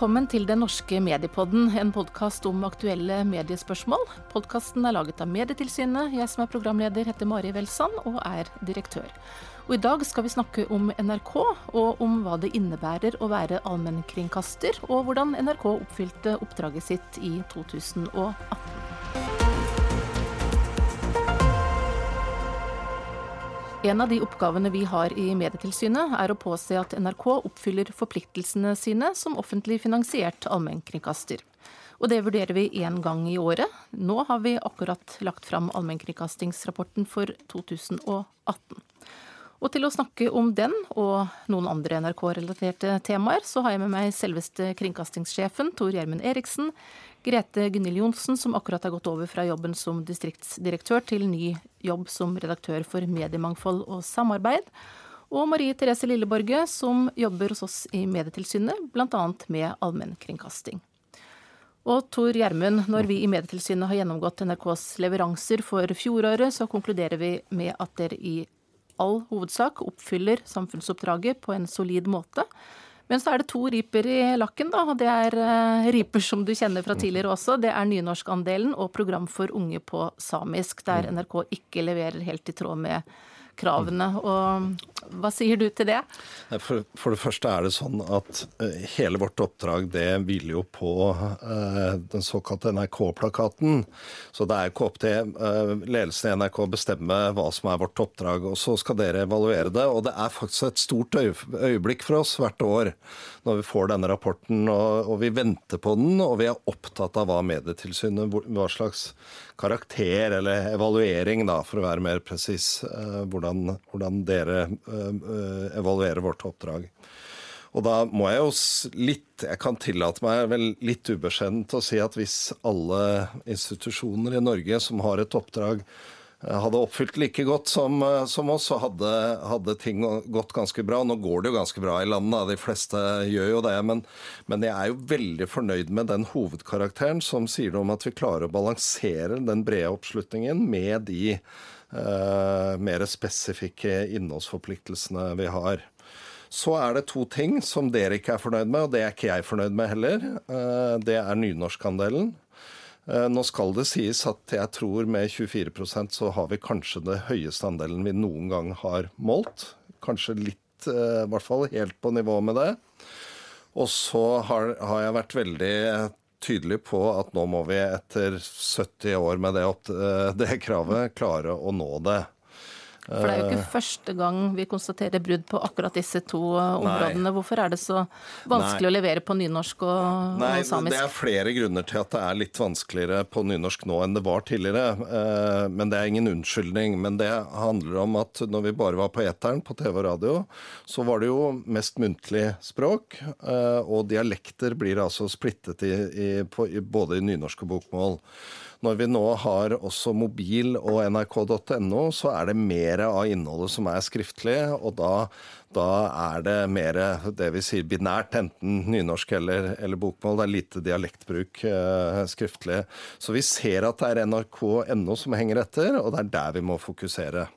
Velkommen til Den norske mediepodden, en podkast om aktuelle mediespørsmål. Podkasten er laget av Medietilsynet. Jeg som er programleder heter Mari Welsand og er direktør. Og I dag skal vi snakke om NRK, og om hva det innebærer å være allmennkringkaster, og hvordan NRK oppfylte oppdraget sitt i 2018. En av de oppgavene vi har i Medietilsynet, er å påse at NRK oppfyller forpliktelsene sine som offentlig finansiert allmennkringkaster. Og det vurderer vi én gang i året. Nå har vi akkurat lagt fram allmennkringkastingsrapporten for 2018. Og til å snakke om den og noen andre NRK-relaterte temaer, så har jeg med meg selveste kringkastingssjefen Tor Gjermund Eriksen, Grete Gunhild Johnsen, som akkurat har gått over fra jobben som distriktsdirektør til ny jobb som redaktør for mediemangfold og samarbeid. Og Marie Therese Lilleborge, som jobber hos oss i Medietilsynet, bl.a. med allmennkringkasting. Og Tor Gjermund, når vi i Medietilsynet har gjennomgått NRKs leveranser for fjoråret, så konkluderer vi med at dere i all hovedsak oppfyller samfunnsoppdraget på en solid måte. Men så er det to riper i lakken, da. Og det er uh, riper som du kjenner fra tidligere også. Det er nynorskandelen og program for unge på samisk, der mm. NRK ikke leverer helt i tråd med kravene. Og hva sier du til det? For, for, det første er det sånn at uh, hele vårt oppdrag det hviler jo på uh, den såkalte NRK-plakaten. Så det er ikke opp til uh, ledelsen i NRK å bestemme hva som er vårt oppdrag, og så skal dere evaluere det. Og det er faktisk et stort øyeblikk for oss hvert år når vi får denne rapporten, og, og vi venter på den, og vi er opptatt av hva Medietilsynet, hva slags karakter eller evaluering, da, for å være mer presis, hvordan hvordan, hvordan dere uh, evaluerer vårt oppdrag. Og da må jeg jo litt Jeg kan tillate meg vel litt ubeskjedent å si at hvis alle institusjoner i Norge som har et oppdrag, eh, hadde oppfylt like godt som, som oss, så hadde, hadde, ting gått ganske bra. Nå går det jo ganske bra i landet, de fleste gjør jo det. Men, men, jeg er jo veldig fornøyd med den hovedkarakteren som sier noe om at vi klarer å balansere den brede oppslutningen med de Eh, mer spesifikke innholdsforpliktelsene vi har. Så er det to ting som dere ikke er fornøyd med, og det er ikke jeg fornøyd med heller. Eh, det er nynorskandelen. Eh, nå skal det sies at jeg tror med 24% så har vi kanskje det høyeste andelen vi noen gang har målt. Kanskje litt, i hvert fall helt på nivå med det. Og så har, har jeg vært veldig tydelig på at nå må vi etter 70 år med det, eh, det kravet klare å nå det. For det er jo ikke eh. første gang vi konstaterer brudd på akkurat disse to eh, områdene. Nei. Hvorfor er det så vanskelig Nei. å levere på nynorsk og, Nei, og samisk? Det er flere grunner til at det er litt vanskeligere på nynorsk nå enn det var tidligere. Men det er ingen unnskyldning. Men det handler om at når vi bare var på eteren på TV og radio, så var det jo mest muntlig språk. Og dialekter blir altså splittet i, i, på, både i nynorsk og bokmål. Når vi nå har også mobil og nrk.no, så er det mer av innholdet som er skriftlig, og da, da er det mer det vi sier binært, enten nynorsk eller, eller bokmål. Det er lite dialektbruk eh, skriftlig. Så vi ser at det er nrk.no som henger etter, og det er der vi må fokusere.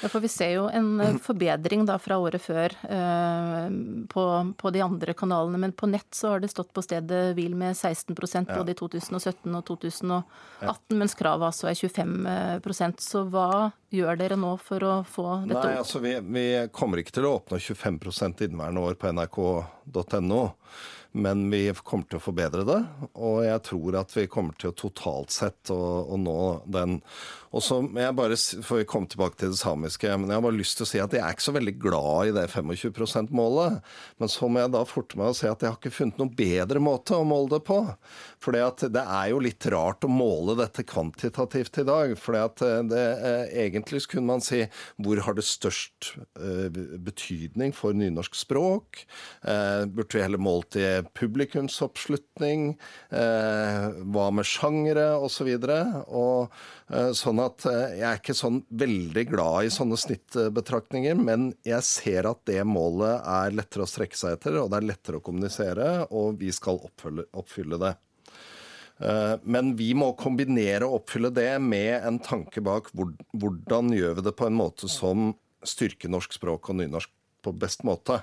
Ja, for Vi ser jo en eh, forbedring da fra året før eh, på, på, de andre kanalene. Men på nett så har det stått på stedet hvil med 16% både i 2017 og 2018, ja. mens kravet altså er 25% Så hva gjør dere nå for å få dette opp? Nei, altså vi, vi kommer ikke til å åpne 25% inneværende år på nrk.no men vi kommer til å forbedre det. Og jeg tror at vi kommer til å totalt sett å, å nå den. Og så jeg bare, For vi komme tilbake til det samiske, men jeg har bare lyst til å si at jeg er ikke så veldig glad i det 25 %-målet. Men så må jeg da forte meg å si at jeg har ikke funnet noen bedre måte å måle det på. For det er jo litt rart å måle dette kvantitativt i dag. For eh, egentlig kunne man si hvor har det størst eh, betydning for nynorsk språk? Eh, burde vi heller målt i publikumsoppslutning, eh, hva med sjangere osv. Og, eh, sånn at eh, jeg er ikke sånn veldig glad i sånne snittbetraktninger, men jeg ser at det målet er lettere å strekke seg etter, og det er lettere å kommunisere, og vi skal oppfylle, oppfylle det. Men vi må kombinere og oppfylle det med en tanke bak hvordan gjør vi det på en måte som styrker norsk språk og nynorsk på best måte.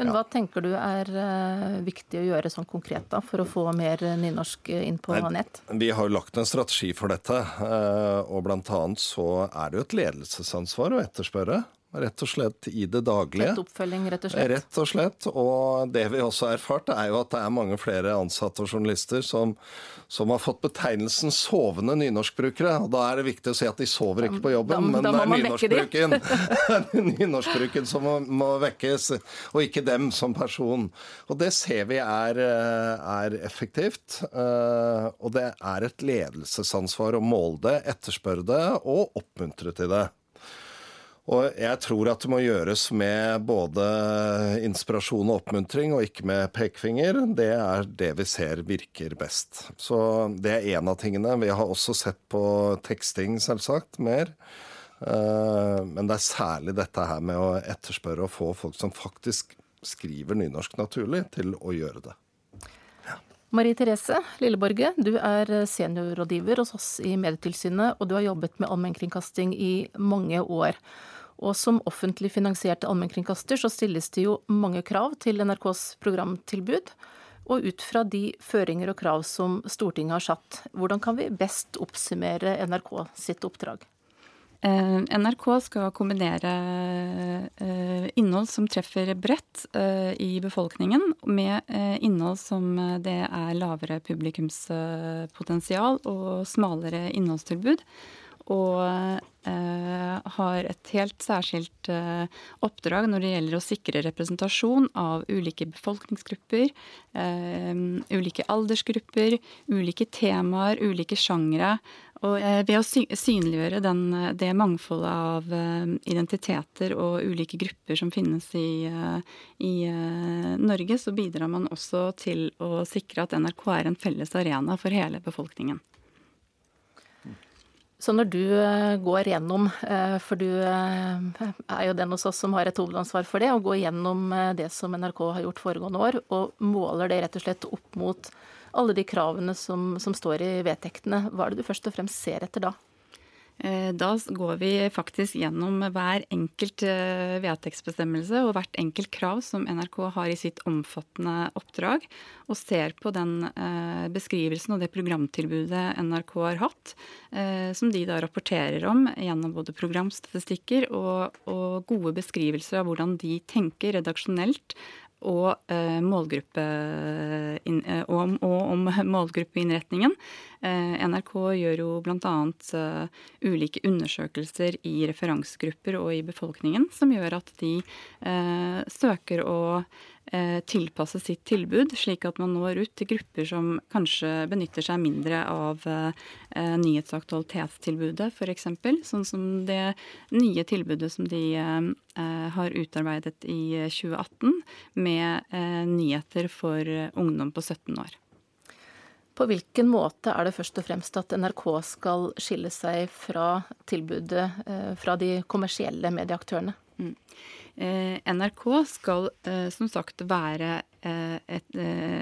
Men hva tenker du er uh, viktig å gjøre sånn konkret da, for å få mer nynorsk inn på nett? Vi har jo lagt en strategi for dette, og bl.a. så er det jo et ledelsesansvar å etterspørre Rett og slett i det daglige. Tett oppfølging, rett og slett? Rett og slett. Og det vi også har erfart, er jo at det er mange flere ansatte og journalister som, som har fått betegnelsen sovende nynorskbrukere. Og da er det viktig å si at de sover ikke på jobben, da, men da det er nynorskbruken, nynorskbruken som må, må, vekkes, og ikke dem som person. Og det ser vi er, er effektivt. Eh, og det er et ledelsesansvar å måle det, etterspørre det og oppmuntre til det. Og jeg tror at det må gjøres med både inspirasjon og oppmuntring, og ikke med pekefinger. Det er det vi ser virker best. Så det er én av tingene. Vi har også sett på teksting, selvsagt, mer. Eh, men det er særlig dette her med å etterspørre og få folk som faktisk skriver nynorsk naturlig, til å gjøre det. Marie Therese Lilleborge, du er seniorrådgiver hos oss i Medietilsynet, og du har jobbet med allmennkringkasting i mange år. Og som offentlig finansiert allmennkringkaster så stilles det jo mange krav til NRKs programtilbud. Og ut fra de føringer og krav som Stortinget har satt, hvordan kan vi best oppsummere NRK sitt oppdrag? Eh, NRK skal kombinere eh, innhold som treffer bredt eh, i befolkningen, med innhold som det er lavere publikumspotensial og smalere innholdstilbud og eh, har et helt særskilt eh, oppdrag når det gjelder å sikre representasjon av ulike befolkningsgrupper, eh, ulike aldersgrupper, ulike temaer, ulike sjangre. Og ved å synliggjøre den, det mangfoldet av identiteter og ulike grupper som finnes i, i Norge, så bidrar man også til å sikre at NRK er en felles arena for hele befolkningen. Så når du eh, går gjennom, eh, for du eh, er jo den hos oss som har et hovedansvar for det, og går gjennom det som NRK har gjort foregående år, og måler det rett og slett opp mot alle de kravene som, som står i vedtektene, hva er det du først og fremst ser etter da? Eh, da går vi faktisk gjennom hver enkelt eh, vedtektsbestemmelse og hvert enkelt krav som NRK har i sitt omfattende oppdrag, og ser på den eh, beskrivelsen og det programtilbudet NRK har hatt, som de da rapporterer om gjennom både programstatistikker og, og gode beskrivelser av hvordan de tenker redaksjonelt og, eh, målgruppe, eh, og, om målgruppeinnretningen. Eh, NRK gjør jo bl.a. Ulike undersøkelser i referansegrupper og i befolkningen som gjør at de søker å tilpasse sitt tilbud, slik at man når ut til grupper som kanskje benytter seg mindre av eh, nyhets- og aktualitetstilbudet, f.eks. Sånn som det nye tilbudet som de eh, har utarbeidet i 2018, med nyheter for ungdom på 17 år. På hvilken måte er det først og fremst at NRK skal skille seg fra tilbudet fra de kommersielle medieaktørene? Mm. Eh, NRK skal eh, som sagt være eh, et,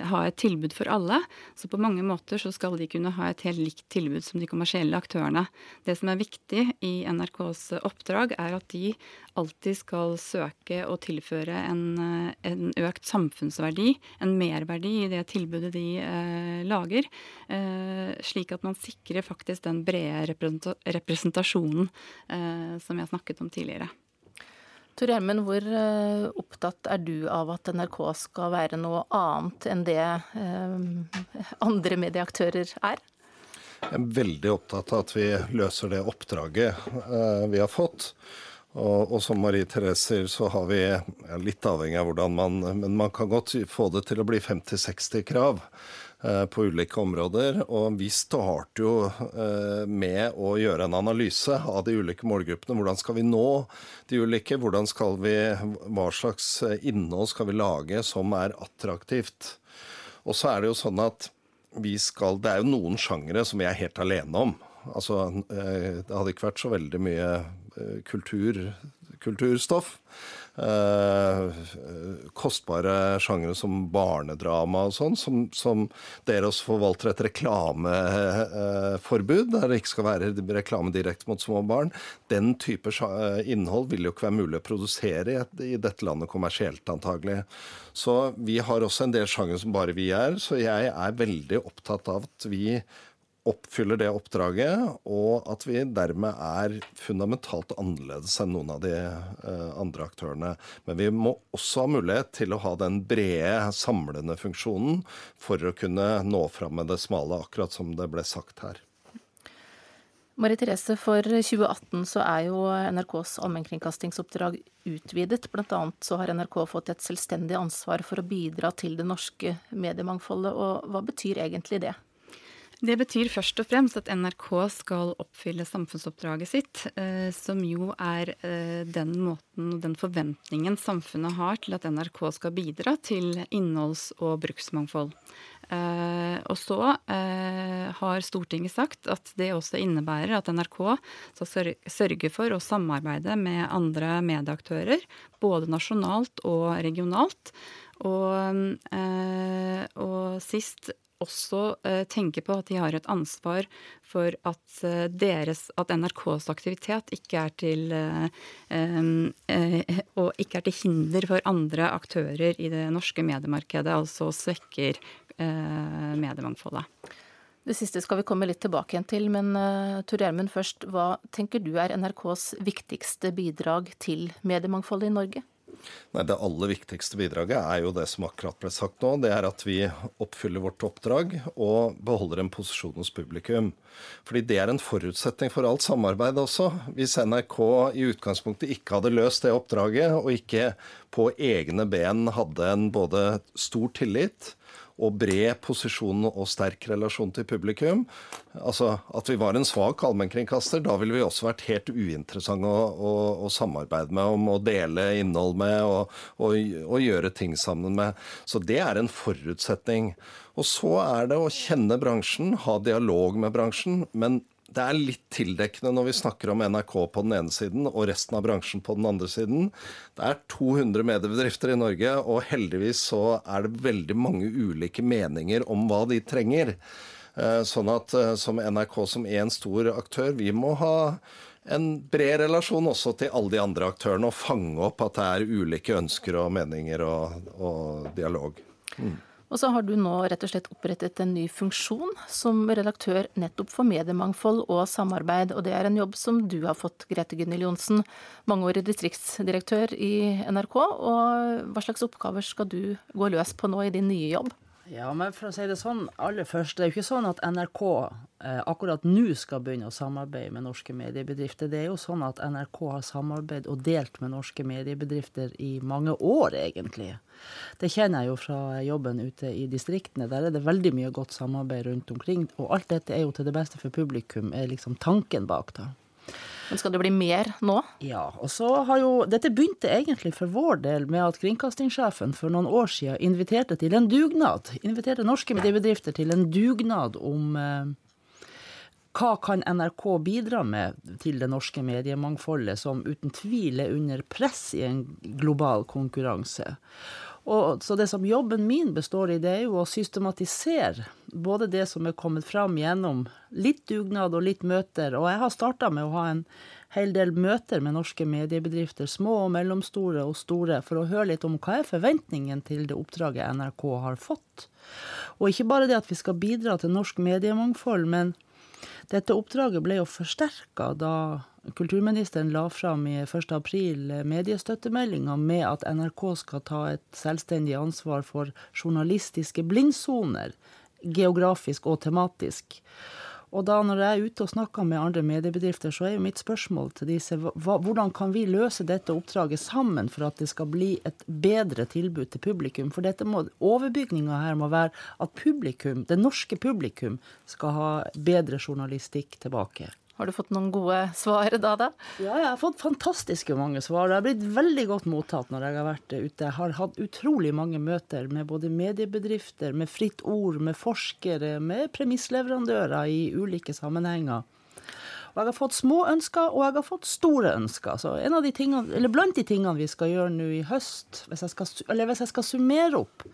ha et tilbud for alle. Så på mange måter så skal de kunne ha et helt likt tilbud som de kommersielle aktørene. Det som er viktig i NRKs oppdrag, er at de alltid skal søke å tilføre en, en økt samfunnsverdi, en merverdi i det tilbudet de eh, lager. Eh, slik at man sikrer faktisk den brede representasjonen eh, som jeg snakket om tidligere. Tor Gjermund, hvor eh, opptatt er du av at NRK skal være noe annet enn det eh, andre medieaktører er? Jeg er veldig opptatt av at vi løser det oppdraget eh, vi har fått. Og, og, som Marie Therese sier, så har vi, litt avhengig av hvordan man Men man kan godt få det til å bli 50-60 krav. Eh, på ulike områder. Og vi starter jo eh, med å gjøre en analyse av de ulike målgruppene. Hvordan skal vi nå de ulike? Skal vi, hva slags innhold skal vi lage som er attraktivt? Og så er det jo sånn at vi skal Det er jo noen sjangere som vi er helt alene om. Altså, eh, det hadde ikke vært så veldig mye kultur kulturstoff. Eh, kostbare sjangere som barnedrama og sånn, som, som, dere også forvalter et reklameforbud, der det ikke skal være reklame direkte mot små barn. Den type innhold vil jo ikke være mulig å produsere i dette landet kommersielt, antagelig. Så vi har også en del sjangere som bare vi er. Så jeg er veldig opptatt av at vi oppfyller det oppdraget, og at vi dermed er fundamentalt annerledes enn noen av de uh, andre aktørene. Men vi må også ha mulighet til å ha den brede, samlende funksjonen for å kunne nå fram med det smale, akkurat som det ble sagt her. Marie Therese, for 2018 så er jo NRKs allmennkringkastingsoppdrag utvidet. Blant annet så har NRK fått et selvstendig ansvar for å bidra til det norske mediemangfoldet. Og hva betyr egentlig det? Det betyr først og fremst at NRK skal oppfylle samfunnsoppdraget sitt, eh, som jo er eh, den måten og den forventningen samfunnet har til at NRK skal bidra til innholds- og bruksmangfold. Eh, og så har Stortinget sagt at det også innebærer at NRK skal sørge for å samarbeide med andre medieaktører, både nasjonalt og regionalt. Og, og sist også eh, tenke på at de har et ansvar for at, eh, deres, at NRKs aktivitet ikke er, til, eh, ikke er til hinder for andre aktører i det norske mediemarkedet, altså svekker mediemangfoldet. Det siste skal vi komme litt tilbake igjen til, men Tor Gjermund først. Hva tenker du er NRKs viktigste bidrag til mediemangfoldet i Norge? Nei, Det aller viktigste bidraget er jo det som akkurat ble sagt nå. Det er at vi oppfyller vårt oppdrag og beholder en posisjon hos publikum. Fordi det er en forutsetning for alt samarbeid også. Hvis NRK i utgangspunktet ikke hadde løst det oppdraget, og ikke på egne ben hadde en både stor tillit og bred posisjon og sterk relasjon til publikum. Altså At vi var en svak allmennkringkaster, da ville vi også vært helt uinteressante å, å, å, samarbeide med om, å dele innhold med og, og, og gjøre ting sammen med. Så det er en forutsetning. Og så er det å kjenne bransjen, ha dialog med bransjen. Men det er litt tildekkende når vi snakker om NRK på den ene siden og resten av bransjen på den andre siden. Det er 200 mediebedrifter i Norge, og heldigvis så er det veldig mange ulike meninger om hva de trenger. Eh, sånn at eh, som NRK som én stor aktør, vi må ha en bred relasjon også til alle de andre aktørene, og fange opp at det er ulike ønsker og meninger og, og dialog. Mm. Og så har du nå rett og slett opprettet en ny funksjon som redaktør nettopp for mediemangfold og samarbeid, og det er en jobb som du har fått, Grete Gunhild Johnsen, mangeårig distriktsdirektør i NRK. Og hva slags oppgaver skal du gå løs på nå i din nye jobb? Ja, men for å si det sånn, aller først, det er jo ikke sånn at NRK eh, akkurat nå skal begynne å samarbeide med norske mediebedrifter. Det er jo sånn at NRK har samarbeidet og delt med norske mediebedrifter i mange år, egentlig. Det kjenner jeg jo fra jobben ute i distriktene. Der er det veldig mye godt samarbeid rundt omkring. Og alt dette er jo til det beste for publikum, er liksom tanken bak det. Men skal det bli mer nå? Ja. og så har jo, Dette begynte egentlig for vår del med at kringkastingssjefen for noen år siden inviterte til en dugnad. Inviterte norske mediebedrifter til en dugnad om eh, hva kan NRK bidra med til det norske mediemangfoldet, som uten tvil er under press i en global konkurranse. Og, så det som jobben min består i, det er jo å systematisere både det som er kommet fram gjennom litt dugnad og litt møter. Og jeg har starta med å ha en hel del møter med norske mediebedrifter, små og mellomstore og store, for å høre litt om hva er forventningen til det oppdraget NRK har fått. Og ikke bare det at vi skal bidra til norsk mediemangfold, men dette oppdraget ble jo forsterka da kulturministeren la fram i 1.4 mediestøttemeldinga med at NRK skal ta et selvstendig ansvar for journalistiske blindsoner, geografisk og tematisk. Og da når jeg er ute og snakker med andre mediebedrifter, så er jo mitt spørsmål til disse hva, hvordan kan vi løse dette oppdraget sammen for at det skal bli et bedre tilbud til publikum? For dette må, overbygninga her må være at publikum, det norske publikum skal ha bedre journalistikk tilbake. Har du fått noen gode svar da, da? Ja, jeg har fått fantastiske mange svar. Det har blitt veldig godt mottatt når jeg har vært ute. Jeg har hatt utrolig mange møter med både mediebedrifter, med Fritt Ord, med forskere, med premissleverandører i ulike sammenhenger. Og jeg har fått små ønsker, og jeg har fått store ønsker. Så en av de tingene, eller blant de tingene vi skal gjøre nå i høst, hvis jeg skal, eller hvis jeg skal summere opp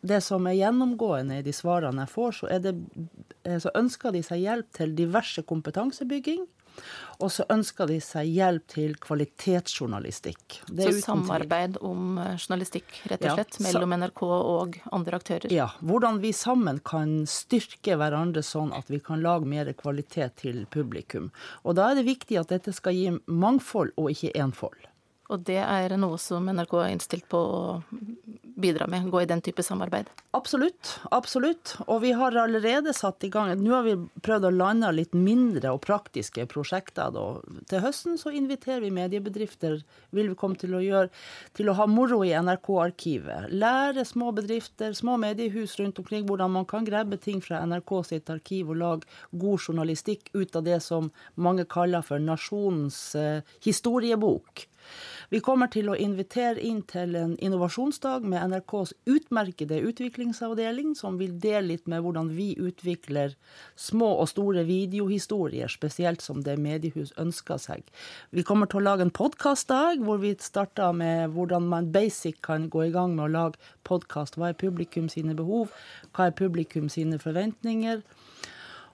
det som er gjennomgående i de svarene jeg får, så, det, eh, så ønsker de seg hjelp til diverse kompetansebygging. Og så ønsker de seg hjelp til kvalitetsjournalistikk. så samarbeid om eh, journalistikk, rett og slett, ja, mellom NRK og andre aktører? Ja. Hvordan vi sammen kan styrke hverandre sånn at vi kan lage mer kvalitet til publikum. Og da er det viktig at dette skal gi mangfold og ikke enfold. Og det er noe som NRK er innstilt på å bidra med, gå i den type samarbeid? Absolutt. Absolutt. Og vi har allerede satt i gang Nå har vi prøvd å lande litt mindre og praktiske prosjekter. Da. Til høsten så inviterer vi mediebedrifter vil vi komme til å gjøre, til å ha moro i NRK-arkivet. Lære små bedrifter, små mediehus rundt omkring hvordan man kan grabbe ting fra NRK sitt arkiv og lage god journalistikk ut av det som mange kaller for nasjonens eh, historiebok. Vi kommer til å invitere inn til en innovasjonsdag med NRKs utmerkede utviklingsavdeling, som vil dele litt med hvordan vi utvikler små og store videohistorier, spesielt som det mediehus ønsker seg. Vi kommer til å lage en podkastdag, hvor vi starter med hvordan man basic kan gå i gang med å lage podkast. Hva er publikum sine behov? Hva er publikum sine forventninger?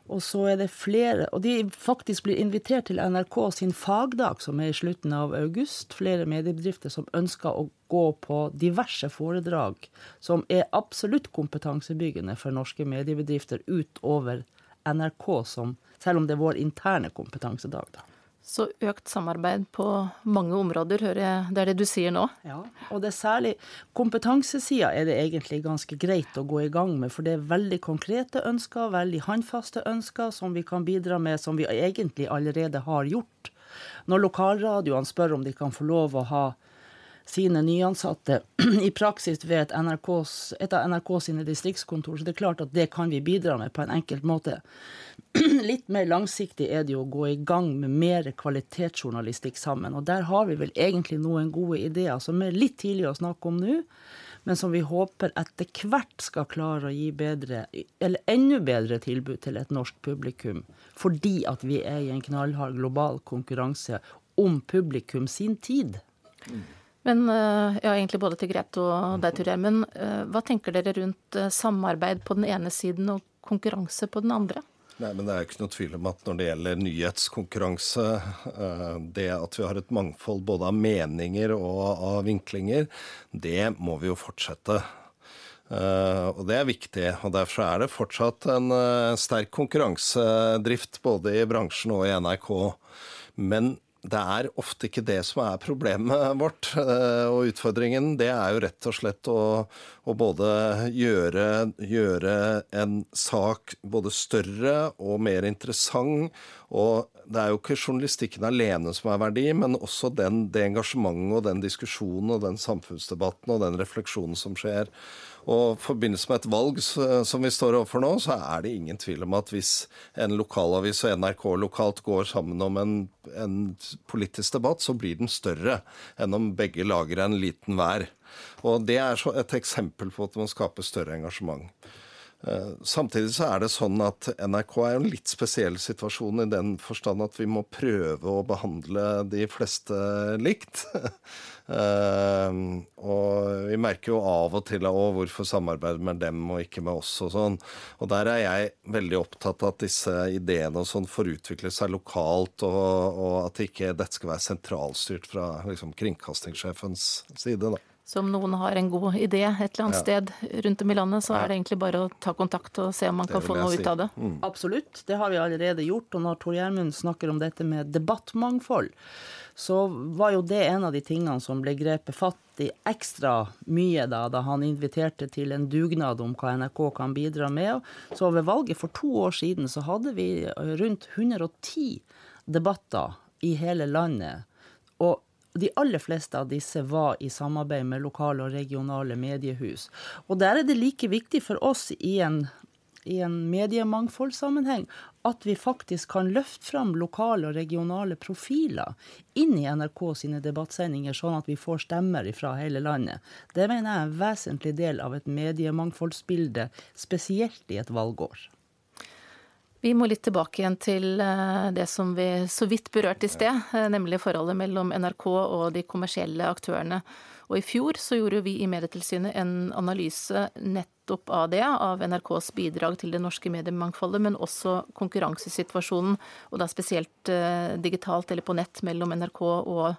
Og så er det flere Og de faktisk blir invitert til NRK sin fagdag, som er i slutten av august. Flere mediebedrifter som ønsker å gå på diverse foredrag som er absolutt kompetansebyggende for norske mediebedrifter utover NRK, som, selv om det er vår interne kompetansedag. da. Så økt samarbeid på mange områder, hører jeg. Det er det du sier nå? Ja, og det er særlig kompetansesida er det egentlig ganske greit å gå i gang med. For det er veldig konkrete ønsker, veldig håndfaste ønsker som vi kan bidra med, som vi egentlig allerede har gjort. Når lokalradioene spør om de kan få lov å ha sine nyansatte i praksis ved et, NRKs, et av NRK sine distriktskontor. Så det er klart at det kan vi bidra med på en enkelt måte. Litt mer langsiktig er det jo å gå i gang med mer kvalitetsjournalistikk sammen. Og der har vi vel egentlig noen gode ideer som er litt tidlig å snakke om nå. Men som vi håper etter hvert skal klare å gi bedre, eller enda bedre tilbud til et norsk publikum. Fordi at vi er i en knallhard global konkurranse om publikum sin tid. Mm. Men eh, ja, egentlig både til Grete og deg, Tur Men eh, hva tenker dere rundt eh, samarbeid på den ene siden og konkurranse på den andre? Nei, men Det er jo ikke noe tvil om at når det gjelder nyhetskonkurranse, det at vi har et mangfold både av meninger og av vinklinger, det må vi jo fortsette. Og det er viktig. og Derfor er det fortsatt en sterk konkurransedrift både i bransjen og i NRK. Men det er ofte ikke det som er problemet vårt. Eh, og utfordringen det er jo rett og slett å, å både gjøre, gjøre, en sak både større og mer interessant. Og det er jo ikke journalistikken alene som er verdi, men også den, det engasjementet og den diskusjonen og den samfunnsdebatten og den refleksjonen som skjer. Og i forbindelse med et valg som vi står overfor nå, så er det ingen tvil om at hvis en lokalavis og NRK lokalt går sammen om en, en politisk debatt, så blir den større enn om begge lager en liten hver. Og det er et eksempel på at man skaper større engasjement. Eh, samtidig så er det sånn at NRK er en litt spesiell situasjon i den forstand at vi må prøve å behandle de fleste likt. Eh, og vi merker jo av og til å, hvorfor samarbeide med dem og ikke med oss og sånn. Og der er jeg veldig opptatt av at disse ideene og sånn får utvikle seg lokalt, og, og at ikke dette skal være sentralstyrt fra liksom, kringkastingssjefens side. da. Så om noen har en god idé et eller annet ja. sted rundt om i landet, så er det egentlig bare å ta kontakt og se om man kan få noe si. ut av det. Mm. Absolutt, det har vi allerede gjort. Og når Tor Gjermund snakker om dette med debattmangfold, så var jo det en av de tingene som ble grepet fatt i ekstra mye da, da han inviterte til en dugnad om hva NRK kan bidra med. Så ved valget for to år siden så hadde vi rundt 110 debatter i hele landet. Og de aller fleste av disse var i samarbeid med lokale og regionale mediehus. Og der er det like viktig for oss i en, i en mediemangfoldssammenheng at vi faktisk kan løfte fram lokale og regionale profiler inn i NRK sine debattsendinger, sånn at vi får stemmer fra hele landet. Det mener jeg er en vesentlig del av et mediemangfoldsbilde, spesielt i et valgår. Vi må litt tilbake igjen til eh, det som vi så vidt berørte i sted, eh, nemlig forholdet mellom NRK og de kommersielle aktørene. Og I fjor så gjorde vi i Medietilsynet en analyse nettopp av det, av NRKs bidrag til det norske mediemangfoldet, men også konkurransesituasjonen, og da spesielt eh, digitalt eller på nett mellom NRK og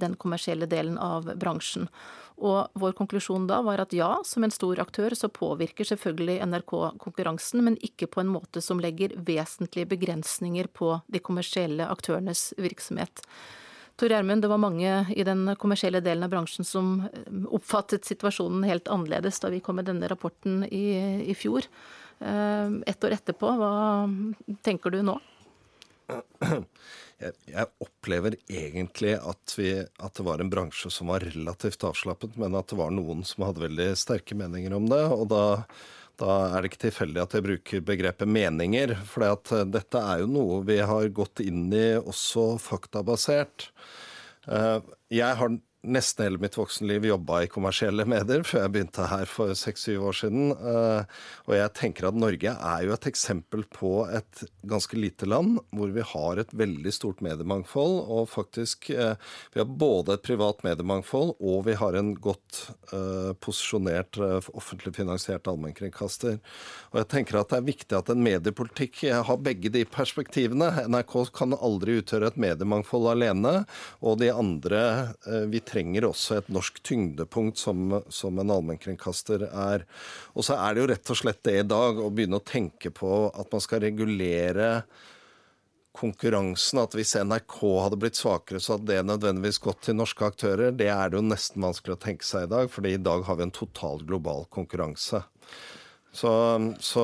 den kommersielle delen av bransjen. Og vår konklusjon da var at ja, som en stor aktør så påvirker selvfølgelig NRK konkurransen, men ikke på en måte som legger vesentlige begrensninger på de kommersielle aktørenes virksomhet. Tor Gjermund, det var mange i den kommersielle delen av bransjen som eh, oppfattet situasjonen helt annerledes da vi kom med denne rapporten i, i fjor. Eh, ett år etterpå, hva tenker du nå? Jeg, opplever egentlig at, vi, at, det var en bransje som var relativt avslappet, men at det var noen som hadde veldig sterke meninger om det. og da, da er det ikke tilfeldig at jeg bruker begrepet meninger, for eh, dette er jo noe vi har gått inn i også faktabasert. Eh, jeg har nesten hele mitt voksenliv jobba i kommersielle medier, før jeg begynte her for seks-syv år siden. Eh, og jeg tenker at Norge er jo et eksempel på et ganske lite land hvor vi har et veldig stort mediemangfold. Og faktisk eh, Vi har både et privat mediemangfold og vi har en godt uh, posisjonert offentlig finansiert allmennkringkaster. Og jeg tenker at det er viktig at en mediepolitikk har begge de perspektivene. NRK kan aldri utgjøre et mediemangfold alene, og de andre vi trenger også et norsk tyngdepunkt som, som en allmennkringkaster er. Og så er det jo rett og slett det i dag å begynne å tenke på at man skal regulere konkurransen, at hvis NRK hadde blitt svakere, så hadde det nødvendigvis gått til norske aktører. Det er det jo nesten vanskelig å tenke seg i dag, fordi i dag har vi en total global konkurranse. Så, så,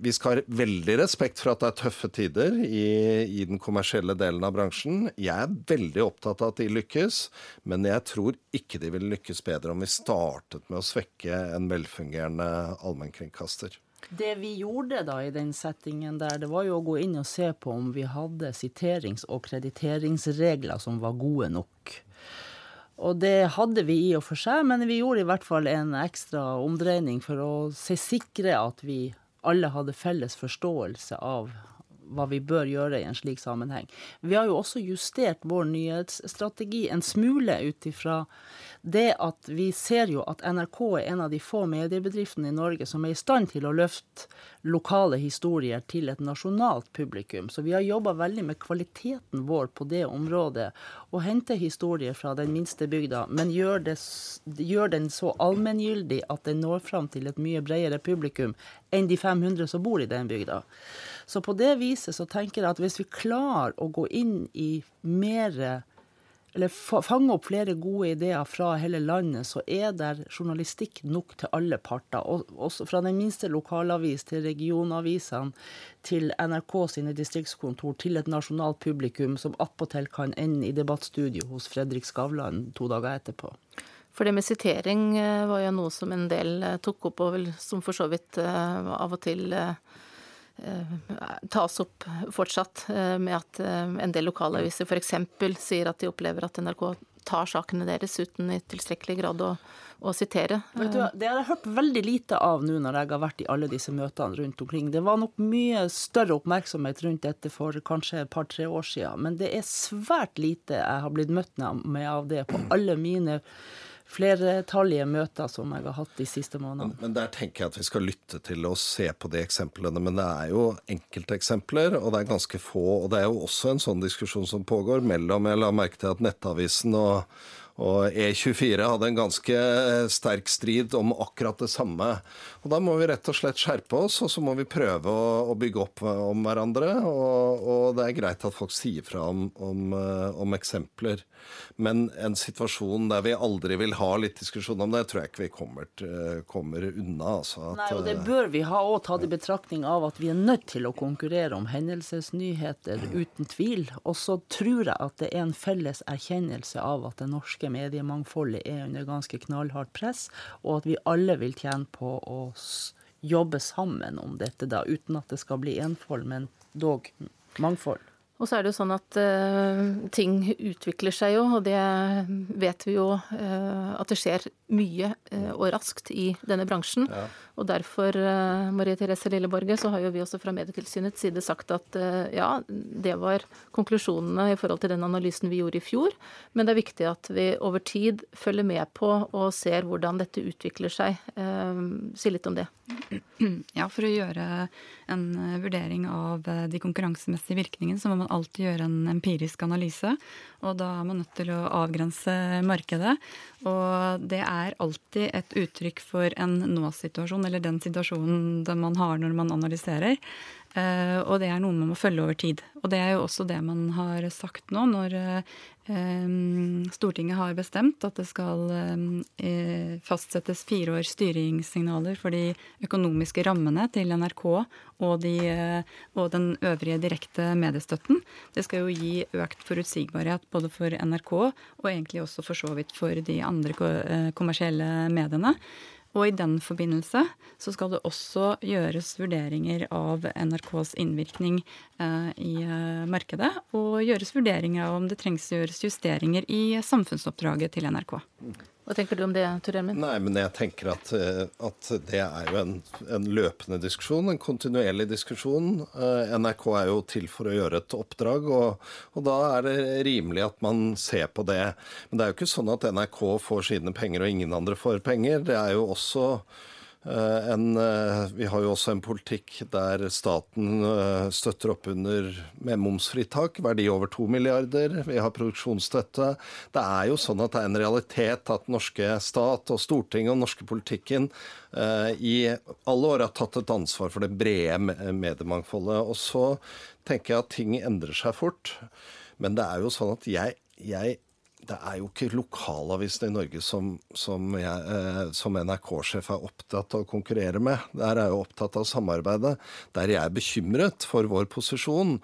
vi skal ha veldig respekt for at det er tøffe tider i, i, den kommersielle delen av bransjen. Jeg er veldig opptatt av at de lykkes, men jeg tror ikke de ville lykkes bedre om vi startet med å svekke en velfungerende allmennkringkaster. Det vi gjorde da i den settingen der, det var jo å gå inn og se på om vi hadde siterings- og krediteringsregler som var gode nok. Og det hadde vi i og for seg, men vi gjorde i hvert fall en ekstra omdreining for å se sikre at vi alle hadde felles forståelse av hva vi bør gjøre i en slik sammenheng. Vi har jo også justert vår nyhetsstrategi en smule ut ifra det at vi ser jo at NRK er en av de få mediebedriftene i Norge som er i stand til å løfte lokale historier til et nasjonalt publikum. Så vi har jobba veldig med kvaliteten vår på det området. Og hente historier fra den minste bygda, men gjør, det, gjør den så allmenngyldig at den når fram til et mye bredere publikum enn de 500 som bor i den bygda. Så på det viset så tenker jeg at hvis vi klarer å gå inn i mer eller fange opp flere gode ideer fra hele landet, så er det journalistikk nok til alle parter. Og, også fra den minste lokalavis til regionavisene, til NRK sine distriktskontor, til et nasjonalt publikum som attpåtil kan ende i debattstudio hos Fredrik Skavlan to dager etterpå. For det med sitering eh, var jo noe som en del eh, tok opp, og som for så vidt eh, av og til tas opp fortsatt, eh, med at eh, en del lokalaviser f.eks. sier at de opplever at NRK tar sakene deres uten i tilstrekkelig grad å, å sitere. Vet du, det har jeg hørt veldig lite av nå når jeg har vært i alle disse møtene rundt omkring. Det var nok mye større oppmerksomhet rundt dette for kanskje et par-tre år siden, men det er svært lite jeg har blitt møtt med av det på alle mine flertallige møter som jeg har hatt de siste månedene. Men, der tenker jeg at vi skal lytte til og se på de eksemplene. Men det er jo enkelteksempler, og det er ganske få. Og det er jo også en sånn diskusjon som pågår mellom Jeg la merke til at Nettavisen og og E24 hadde en ganske sterk strid om akkurat det samme. Og Da må vi rett og slett skjerpe oss, og så må vi prøve å, å bygge opp om hverandre. Og, og, det er greit at folk sier fra om, om, eh, om, eksempler. Men en situasjon der vi aldri vil ha litt diskusjon om det, tror jeg ikke vi kommer, kommer unna. Altså, at, Nei, og det bør vi ha òg tatt i betraktning av at vi er nødt til å konkurrere om hendelsesnyheter, uten tvil. Og så tror jeg at det er en felles erkjennelse av at det norske norske mediemangfoldet er under ganske knallhardt press, og at vi alle vil tjene på å jobbe sammen om dette, da, uten at det skal bli enfold, men dog mangfold. Og så er det jo sånn at uh, ting utvikler seg jo, og det vet vi jo uh, at det skjer mye uh, og raskt i denne bransjen. Ja. Og derfor, eh, Marie Therese Lilleborge, så har jo vi også fra Medietilsynets side sagt at eh, ja, det var konklusjonene i forhold til den analysen vi gjorde i fjor. Men det er viktig at vi over tid følger med på og ser hvordan dette utvikler seg. Eh, si litt om det. Ja, for å gjøre en vurdering av de konkurransemessige virkningene, så må man alltid gjøre en empirisk analyse. Og da er man nødt til å avgrense markedet. Og det er alltid et uttrykk for en nå-situasjon, eller den situasjonen man har når man analyserer. Uh, og det er noe man må følge over tid. Og det er jo også det man har sagt nå, når uh, Stortinget har bestemt at det skal uh, fastsettes fire år styringssignaler for de økonomiske rammene til NRK og, de, og, den øvrige direkte mediestøtten. Det skal jo gi økt forutsigbarhet både for NRK og egentlig også for så vidt for de andre kommersielle mediene. Og i den forbindelse så skal det også gjøres vurderinger av NRKs innvirkning eh, i eh, markedet, og gjøres vurderinger av om det trengs å gjøres justeringer i samfunnsoppdraget til NRK. Hva tenker du om det, Tor Emil? Nei, men jeg tenker at, eh, at det er jo en, en, løpende diskusjon, en kontinuerlig diskusjon. Eh, NRK er jo til for å gjøre et oppdrag, og, og, da er det rimelig at man ser på det. Men det er jo ikke sånn at NRK får sine penger og ingen andre får penger. Det er jo også en, eh, vi har jo også en politikk der staten eh, støtter opp under med momsfritak, verdi over to milliarder. Vi har produksjonsstøtte. Det er jo sånn at det er en realitet at norske stat og Stortinget og norske politikken i alle år har tatt et ansvar for det brede mediemangfoldet. Og så tenker jeg at ting endrer seg fort. Men det er jo sånn at jeg, jeg det er jo ikke lokalavisene i Norge som, som, eh, som NRK-sjef er opptatt av å konkurrere med. Der er jeg opptatt av samarbeidet. Der jeg er bekymret for vår posisjon.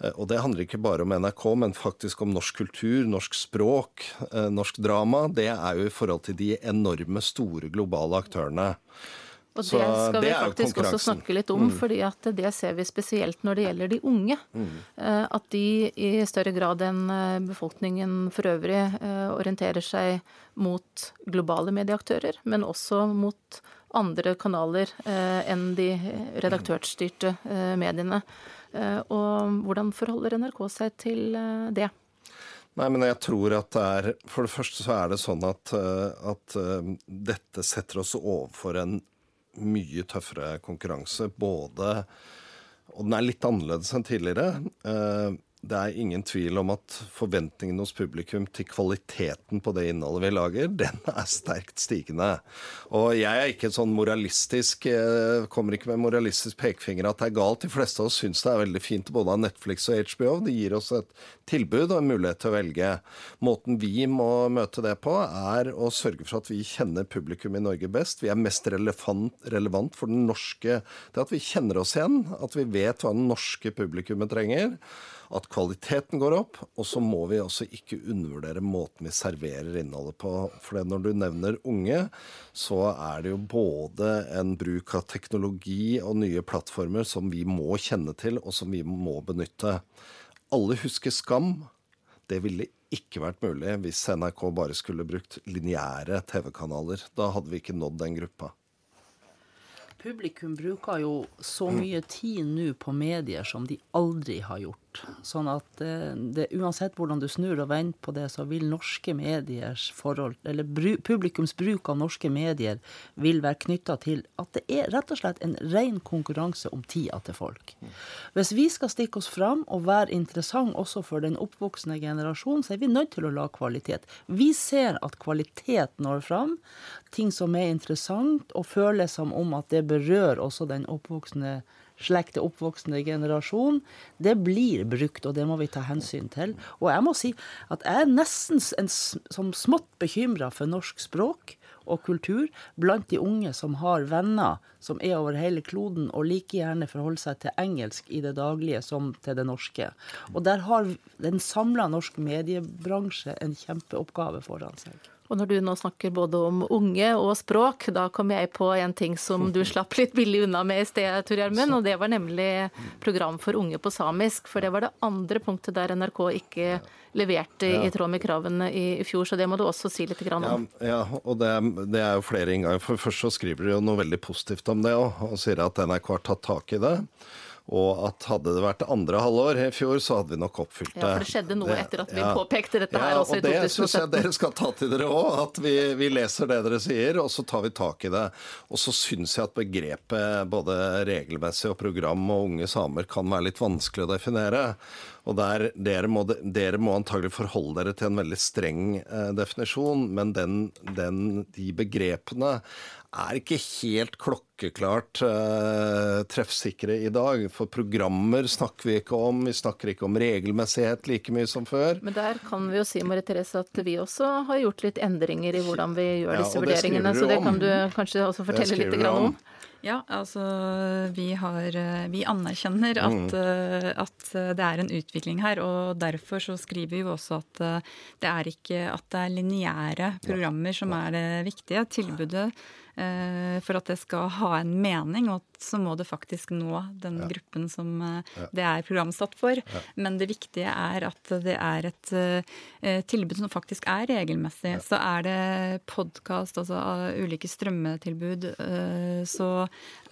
Eh, og det handler ikke bare om NRK, men faktisk om norsk kultur, norsk språk, eh, norsk drama. Det er jo i forhold til de enorme, store globale aktørene. Og det skal vi faktisk også snakke litt om, mm. fordi at det ser vi spesielt når det gjelder de unge. Mm. Eh, at de i større grad enn eh, befolkningen for øvrig eh, orienterer seg mot globale medieaktører, men også mot andre kanaler enn de redaktørstyrte mediene. Og hvordan forholder NRK seg til det? Nei, men jeg tror at det er For det første så er det sånn at, at dette setter oss overfor en mye tøffere konkurranse. Både Og den er litt annerledes enn tidligere. Det er ingen tvil om at forventningen hos publikum til kvaliteten på det innholdet vi lager, den er sterkt stigende. Og jeg er ikke sånn moralistisk eh, kommer ikke med moralistisk pekefinger at det er galt. De fleste av oss syns det er veldig fint både av Netflix og HBO. Det gir oss et tilbud og en mulighet til å velge. Måten vi må møte det på, er å sørge for at vi kjenner publikum i Norge best. Vi er mest relevant, relevant for den norske Det at vi kjenner oss igjen, at vi vet hva den norske publikummet trenger at kvaliteten går opp. Og så må vi også ikke undervurdere måten vi serverer innholdet på. For når du nevner unge, så er det jo både en bruk av teknologi og nye plattformer som vi må kjenne til, og som vi må benytte. Alle husker Skam. Det ville ikke vært mulig hvis NRK bare skulle brukt lineære TV-kanaler. Da hadde vi ikke nådd den gruppa. Publikum bruker jo så mye tid nå på medier som de aldri har gjort. Sånn at eh, det, uansett hvordan du snur og vender på det, så vil norske mediers forhold, eller bru, publikums bruk av norske medier, vil være knytta til at det er rett og slett en ren konkurranse om tida til folk. Hvis vi skal stikke oss fram og være interessant også for den oppvoksende generasjonen, så er vi nødt til å la kvalitet. Vi ser at kvalitet når fram. Ting som er interessant, og føles som om at det berører også den oppvoksende slekte oppvoksende generasjon, det blir brukt, og det må vi ta hensyn til. Og jeg må si at jeg er nesten en, som smått bekymra for norsk språk og kultur blant de unge som har venner som er over hele kloden, og like gjerne forholder seg til engelsk i det daglige som til det norske. Og der har den samla norsk mediebransje en kjempeoppgave foran seg. Og når du nå snakker både om unge og språk, da kom jeg på en ting som du slapp litt billig unna med i sted, Tor Gjermund, og det var nemlig program for unge på samisk. For det var det andre punktet der NRK ikke leverte ja. i tråd med kravene i fjor, så det må du også si litt om. Ja, ja og det det er, jo flere innganger. For først så skriver de jo noe veldig positivt om det òg, og sier at NRK har tatt tak i det. Og at hadde det vært andre halvår i fjor, så hadde vi nok oppfylt det. Ja, For det skjedde noe det, etter at vi ja, påpekte dette her også i 2017. Ja, og det syns jeg dere skal ta til dere òg. At vi, vi, leser det dere sier, og så tar vi tak i det. Og så syns jeg at begrepet både regelmessig og program og unge samer kan være litt vanskelig å definere. Og der, dere, må, dere må antagelig forholde dere til en veldig streng eh, definisjon, men den, den, de begrepene er ikke helt klokkeklart uh, treffsikre i dag. For programmer snakker vi ikke om, vi snakker ikke om regelmessighet like mye som før. Men der kan vi jo si Marie Therese, at vi også har gjort litt endringer i hvordan vi gjør ja, disse vurderingene. Så det kan du kanskje også fortelle litt om. om. Ja, altså vi, har, vi anerkjenner at, mm. Eh, at, det er en utvikling her. Og derfor så skriver vi jo også at eh, det er ikke at det er lineære programmer som er det viktige. Tilbudet Eh, for at det skal ha en mening, og så må det faktisk nå den ja. gruppen som eh, det er programsatt for. Ja. Men det viktige er at det er et uh, tilbud som faktisk er regelmessig. Så er det podkast, altså ulike strømmetilbud, uh, så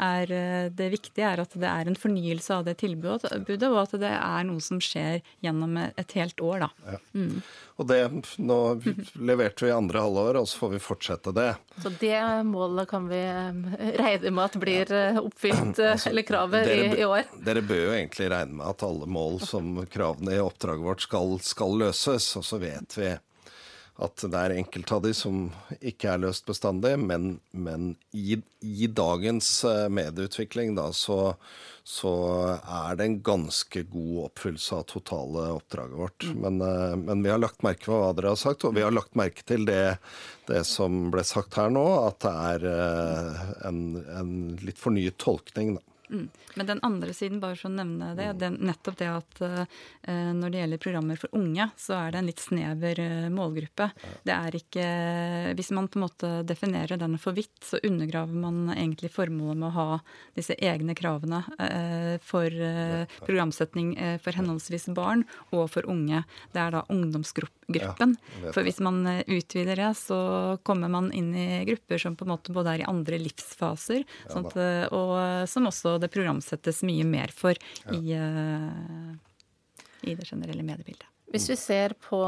er det viktige er at det er en fornyelse av det tilbudet, og at det er noe som skjer gjennom et helt år, da. Mm. Og det, nå leverte vi andre halvår, og så får vi fortsette det. Så det målet kan vi eh, regne med at blir eh, oppfylt, eh, altså, eller kravet, dere, i, i, år? Dere bør jo egentlig regne med at alle mål som kravene i oppdraget vårt skal, skal løses. Og så vet vi at det er enkelte av de som ikke er løst bestandig, men, men i, i, dagens eh, medieutvikling da, så, så, er det en ganske god oppfyllelse av totale oppdraget vårt. Mm. Men, eh, men, vi har lagt merke til hva dere har sagt, og vi har lagt merke til det, det som ble sagt her nå, at det er eh, en, en litt fornyet tolkning. da. Mm. Men den andre siden, bare for å nevne det, det er nettopp det at uh, når det gjelder programmer for unge, så er det en litt snever uh, målgruppe. Det er ikke Hvis man på en måte definerer den for vidt, så undergraver man egentlig formålet med å ha disse egne kravene uh, for programsetning for henholdsvis barn og for unge. Det er da ungdomsgruppen. Ja, for hvis man utvider det, så kommer man inn i grupper som på en måte både er i andre livsfaser, ja, sånt, og som også det programsettes mye mer for i, uh, i, det generelle mediebildet. Hvis vi ser på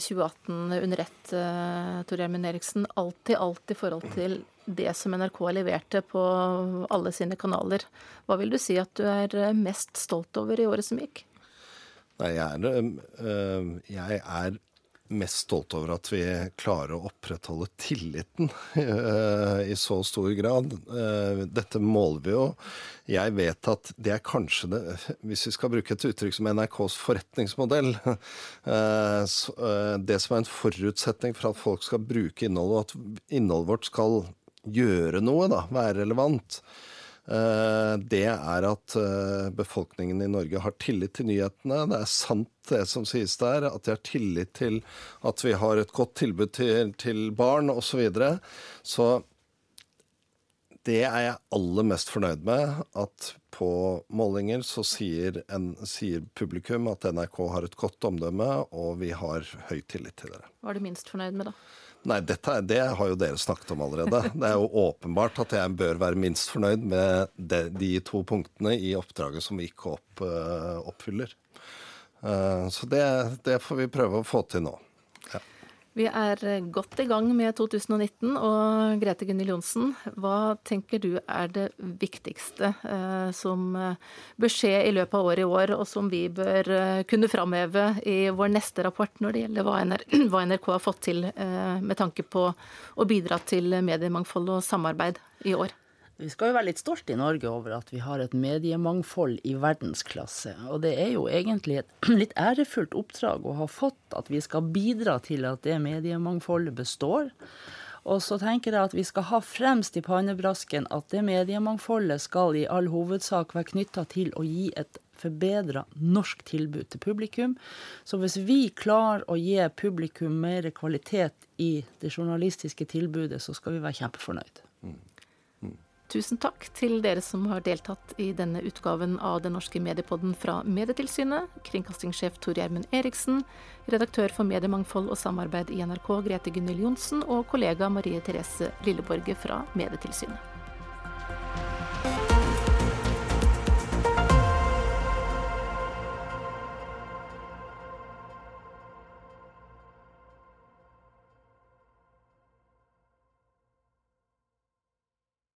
2018 under ett, uh, Tor Gjermund Eriksen, alt i alt i forhold til det som NRK leverte på alle sine kanaler, hva vil du si at du er mest stolt over i året som gikk? Nei, jeg er, uh, jeg er mest stolt over at vi klarer å opprettholde tilliten uh, i så stor grad. Uh, dette måler vi jo. Jeg vet at det er kanskje det Hvis vi skal bruke et uttrykk som NRKs forretningsmodell uh, Det som er en forutsetning for at folk skal bruke innholdet, og at innholdet vårt skal gjøre noe, da, være relevant, Eh, det er at eh, befolkningen i Norge har tillit til nyhetene. Det er sant det som sies der, at de har tillit til at vi har et godt tilbud til, til barn osv. Så, videre. så det er jeg aller mest fornøyd med. At på målinger så sier, en, sier, publikum at NRK har et godt omdømme, og vi har høy tillit til dere. Hva er du minst fornøyd med, da? Nei, dette, det har jo dere snakket om allerede. Det er jo åpenbart at jeg bør være minst fornøyd med de, de to punktene i oppdraget som vi ikke opp, uh, oppfyller. Uh, så det, det, får vi prøve å få til nå. Vi er godt i gang med 2019, og Grete Gunhild Johnsen, hva tenker du er det viktigste eh, som eh, bør skje i løpet av året i år, og som vi bør eh, kunne framheve i vår neste rapport når det gjelder hva, NR, hva NRK har fått til med tanke på å bidra til mediemangfold og samarbeid i år? Vi skal jo være litt stolte i Norge over at vi har et mediemangfold i verdensklasse. Og det er jo egentlig et litt ærefullt oppdrag å ha fått at vi skal bidra til at det mediemangfoldet består. Og så tenker jeg at vi skal ha fremst i pannebrasken at det mediemangfoldet skal i all hovedsak være knytta til å gi et forbedra norsk tilbud til publikum. Så hvis vi klarer å gi publikum mer kvalitet i det journalistiske tilbudet, så skal vi være kjempefornøyd. Tusen takk til dere som har deltatt i denne utgaven av Den norske mediepodden fra Medietilsynet. Kringkastingssjef Tor Gjermund Eriksen, redaktør for mediemangfold og samarbeid i NRK Grete Gunhild Johnsen og kollega Marie Therese Lilleborge fra Medietilsynet.